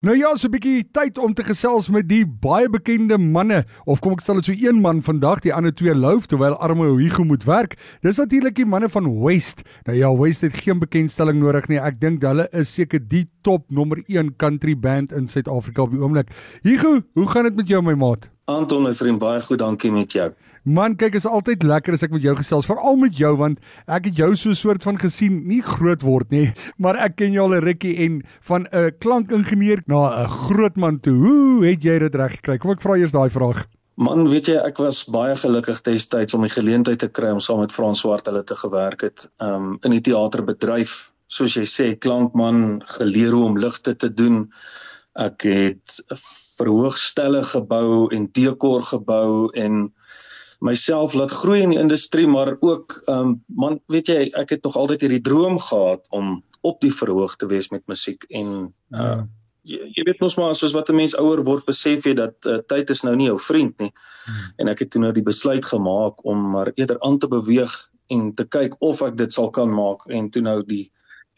Nou ja, so 'n bietjie tyd om te gesels met die baie bekende manne of kom ek stel dit so een man vandag, die ander twee loof terwyl arme Hugo moet werk. Dis natuurlik die manne van West. Nou ja, West het geen bekendstelling nodig nie. Ek dink hulle is seker die top nommer 1 country band in Suid-Afrika op die oomblik. Hugo, hoe gaan dit met jou my maat? Anton my vriend, baie goed, dankie met jou. Man, kyk, is altyd lekker as ek met jou gesels, veral met jou want ek het jou so 'n soort van gesien, nie groot word nie, maar ek ken jou al 'n rukkie en van 'n klankingenieur na 'n groot man toe. Hoe het jy dit reg gekry? Kom ek vra eers daai vraag. Man, weet jy, ek was baie gelukkig destyds om die geleentheid te kry om saam met Frans Swart hulle te gewerk het, um in die teaterbedryf. Soos jy sê, klankman, geleer hoe om ligte te doen. Ek het verhoogstelle gebou en dekor gebou en myself laat groei in die industrie maar ook um man weet jy ek het nog altyd hierdie droom gehad om op die verhoog te wees met musiek en uh ja. jy, jy weet mos maar soos wat 'n mens ouer word besef jy dat uh, tyd is nou nie jou vriend nie hmm. en ek het toe nou die besluit gemaak om maar eerder aan te beweeg en te kyk of ek dit sal kan maak en toe nou die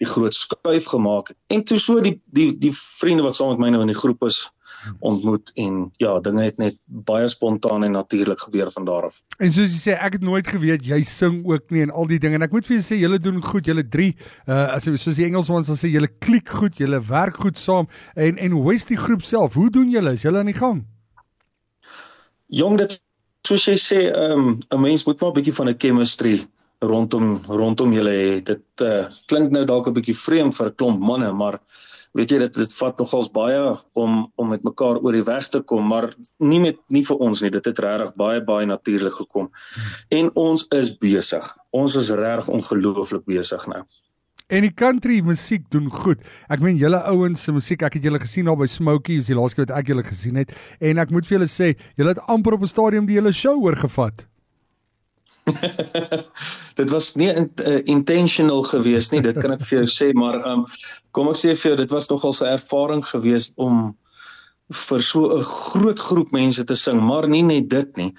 die groot skuif gemaak en toe so die die die vriende wat saam met my nou in die groep is ontmoet en ja, dinge het net baie spontaan en natuurlik gebeur van daar af. En soos jy sê, ek het nooit geweet jy sing ook nie en al die dinge. En ek moet vir julle sê, julle doen goed, julle drie, uh as soos die Engelsman sal sê, julle klik goed, julle werk goed saam. En en hoe is die groep self? Hoe doen julle? Is julle aan die gang? Jong, dit soos jy sê, um 'n mens moet maar 'n bietjie van 'n chemistry rondom rondom julle hê. Dit uh klink nou dalk 'n bietjie vreemd vir 'n klomp manne, maar weet jy dit dit vat nogals baie om om met mekaar oor die weg te kom maar nie met nie vir ons nie dit het regtig baie baie natuurlik gekom en ons is besig ons is regtig ongelooflik besig nou En die country musiek doen goed. Ek meen julle ouens se musiek, ek het julle gesien daar by Smokey, is die laaste keer wat ek julle gesien het en ek moet vir julle sê, julle het amper op 'n stadium die hele show oorgevat. dit was nie in, uh, intentional geweest nie, dit kan ek vir jou sê, maar um, kom ek sê vir jou, dit was nogal 'n ervaring geweest om vir so 'n groot groep mense te sing, maar nie net dit nie.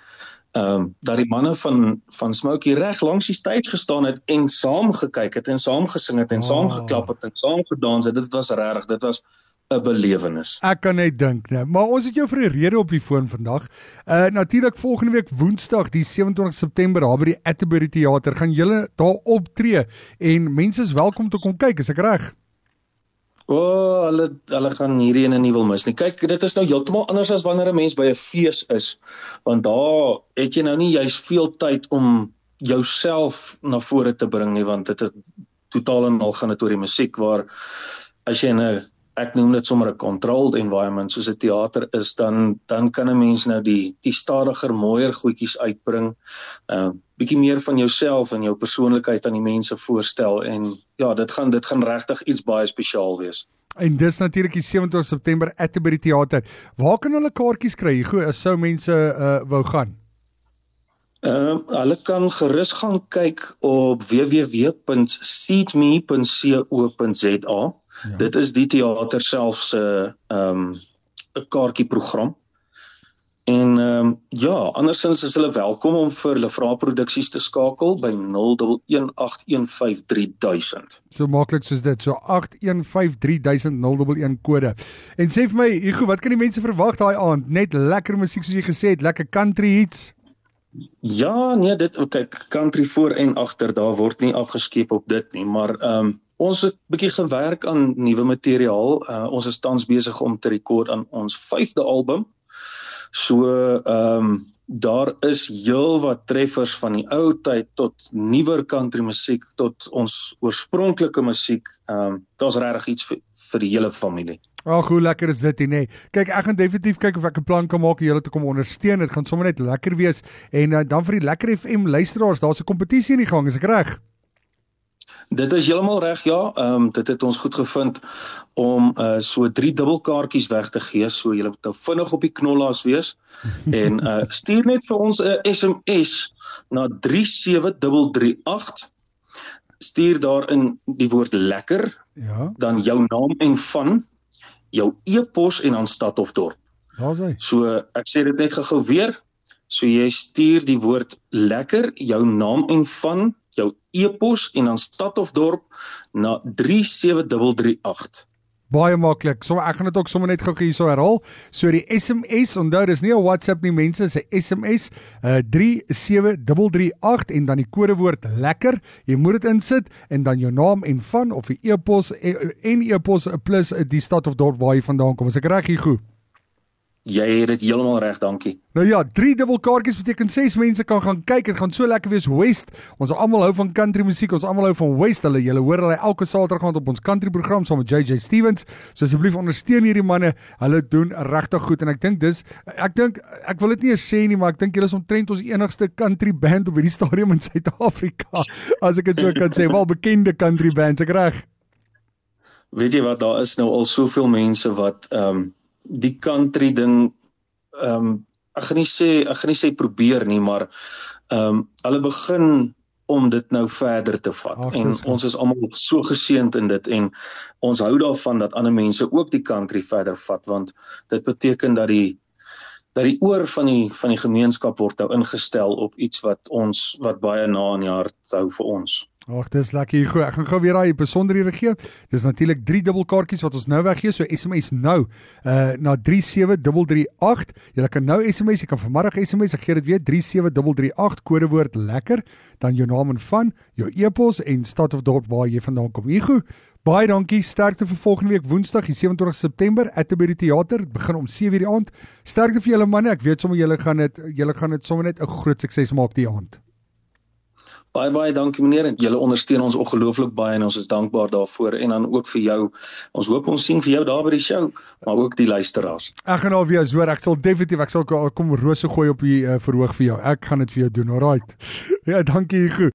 Ehm um, dat die manne van van Smokey reg langs die stage gestaan het en saam gekyk het en saam gesing het en oh. saam geklap het en saam gedans het. Dit was regtig, dit was 'n belewenis. Ek kan net dink, né? Maar ons het jou vir 'n rede op die foon vandag. Uh natuurlik volgende week Woensdag, die 27 September, daar by die Atterbury Theater, gaan julle daar optree en mense is welkom te kom kyk, is ek reg? O, oh, hulle hulle gaan hierdie ene nie wil mis nie. Kyk, dit is nou heeltemal anders as wanneer 'n mens by 'n fees is, want daar het jy nou nie juis veel tyd om jouself na vore te bring nie, want dit is totaal en al gaan dit oor die musiek waar as jy in 'n ek noem dit sommer 'n controlled environment soos 'n teater is dan dan kan 'n mens nou die die stadiger mooier goedjies uitbring. Uh bietjie meer van jouself en jou persoonlikheid aan die mense voorstel en ja, dit gaan dit gaan regtig iets baie spesiaal wees. En dis natuurlik die 27 September at die teater. Waar kan hulle kaartjies kry? Goed, as sou mense uh wou gaan. Ehm uh, hulle kan gerus gaan kyk op www.seatme.co.za. Ja. Dit is die teater self se ehm um, 'n kaartjie program. En ehm um, ja, andersins is hulle welkom om vir hulle vra produksies te skakel by 0118153000. So maklik soos dit, so 81530011 kode. En sê vir my, Hugo, wat kan die mense verwag daai aand? Net lekker musiek soos jy gesê het, lekker country hits. Ja, nee, dit kyk country voor en agter, daar word nie afgeskeep op dit nie, maar ehm um, ons het 'n bietjie gewerk aan nuwe materiaal. Uh, ons is tans besig om te rekord aan ons 5de album. So ehm um, daar is heelwat treffers van die ou tyd tot nuwer country musiek tot ons oorspronklike musiek. Ehm um, daar's regtig iets vir, vir die hele familie. Ag, hoe lekker is dit nie? Kyk, ek gaan definitief kyk of ek 'n plan kan maak om julle te kom ondersteun. Dit gaan sommer net lekker wees en uh, dan vir die lekker FM luisteraars, daar's 'n kompetisie in die gang, is ek reg? Dit is heeltemal reg, ja. Ehm um, dit het ons goed gevind om uh so drie dubbelkaartjies weg te gee. So julle moet nou vinnig op die knollaas wees en uh stuur net vir ons 'n SMS na 37338 stuur daarin die woord lekker ja dan jou naam en van jou e-pos en dan stad of dorp. Daar's hy. So ek sê dit net gou-gou weer. So jy stuur die woord lekker, jou naam en van, jou e-pos en dan stad of dorp na 37338. Baie maklik. So ek gaan dit ook sommer net gou hierso herhaal. So die SMS, onthou dis nie 'n WhatsApp nie mense, dis 'n SMS uh 37338 en dan die kodewoord lekker. Jy moet dit insit en dan jou naam en van of die e-pos en e-pos plus die stad of dorp waar jy vandaan kom. Is ek reg hier goed? Jy het dit heeltemal reg, dankie. Nou ja, drie dubbel kaartjies beteken ses mense kan gaan kyk. Dit gaan so lekker wees West. Ons almal hou van country musiek. Ons almal hou van West. Hulle julle hoor hulle elke Saterdag gaan op ons country program saam met JJ Stevens. So asseblief ondersteun hierdie manne. Hulle doen regtig goed en ek dink dis ek dink ek wil dit nie eens sê nie, maar ek dink julle is omtrent ons enigste country band op hierdie stadium in Suid-Afrika. As ek dit so kan sê, wel bekende country bands, ek reg. Weet jy wat, daar is nou al soveel mense wat ehm um die country ding ehm um, ek gaan nie sê ek gaan nie sê probeer nie, maar ehm um, hulle begin om dit nou verder te vat. Ach, en ons is almal so geseënd in dit en ons hou daarvan dat ander mense ook die country verder vat want dit beteken dat die dat die oor van die van die gemeenskap word nou ingestel op iets wat ons wat baie na in die hart hou vir ons. Ag, dis lekker. Goed, ek gaan gou weer daai besonderhede gee. Dis natuurlik 3 dubbelkaartjies wat ons nou weggee, so SMS nou uh na 37338. Jy kan nou SMS, jy kan vanmiddag SMS, ek gee dit weer 37338 kodewoord lekker, dan jou naam en van, jou e-pos en stad of dorp waar jy vandaan kom. Hugo, baie dankie. Sterkte vir volgende week Woensdag, die 27 September at the Theater. Dit begin om 7:00 die aand. Sterkte vir julle manne. Ek weet sommer julle gaan dit julle gaan dit sommer net 'n groot sukses maak die aand. Baie baie dankie meneer en julle ondersteun ons ongelooflik baie en ons is dankbaar daarvoor en dan ook vir jou. Ons hoop ons sien vir jou daar by die show, maar ook die luisteraars. Ek gaan nou weer hoor, ek sal definitief ek sal kom rose gooi op die uh, verhoog vir jou. Ek gaan dit vir jou doen. Alraight. Ja, dankie Hugo.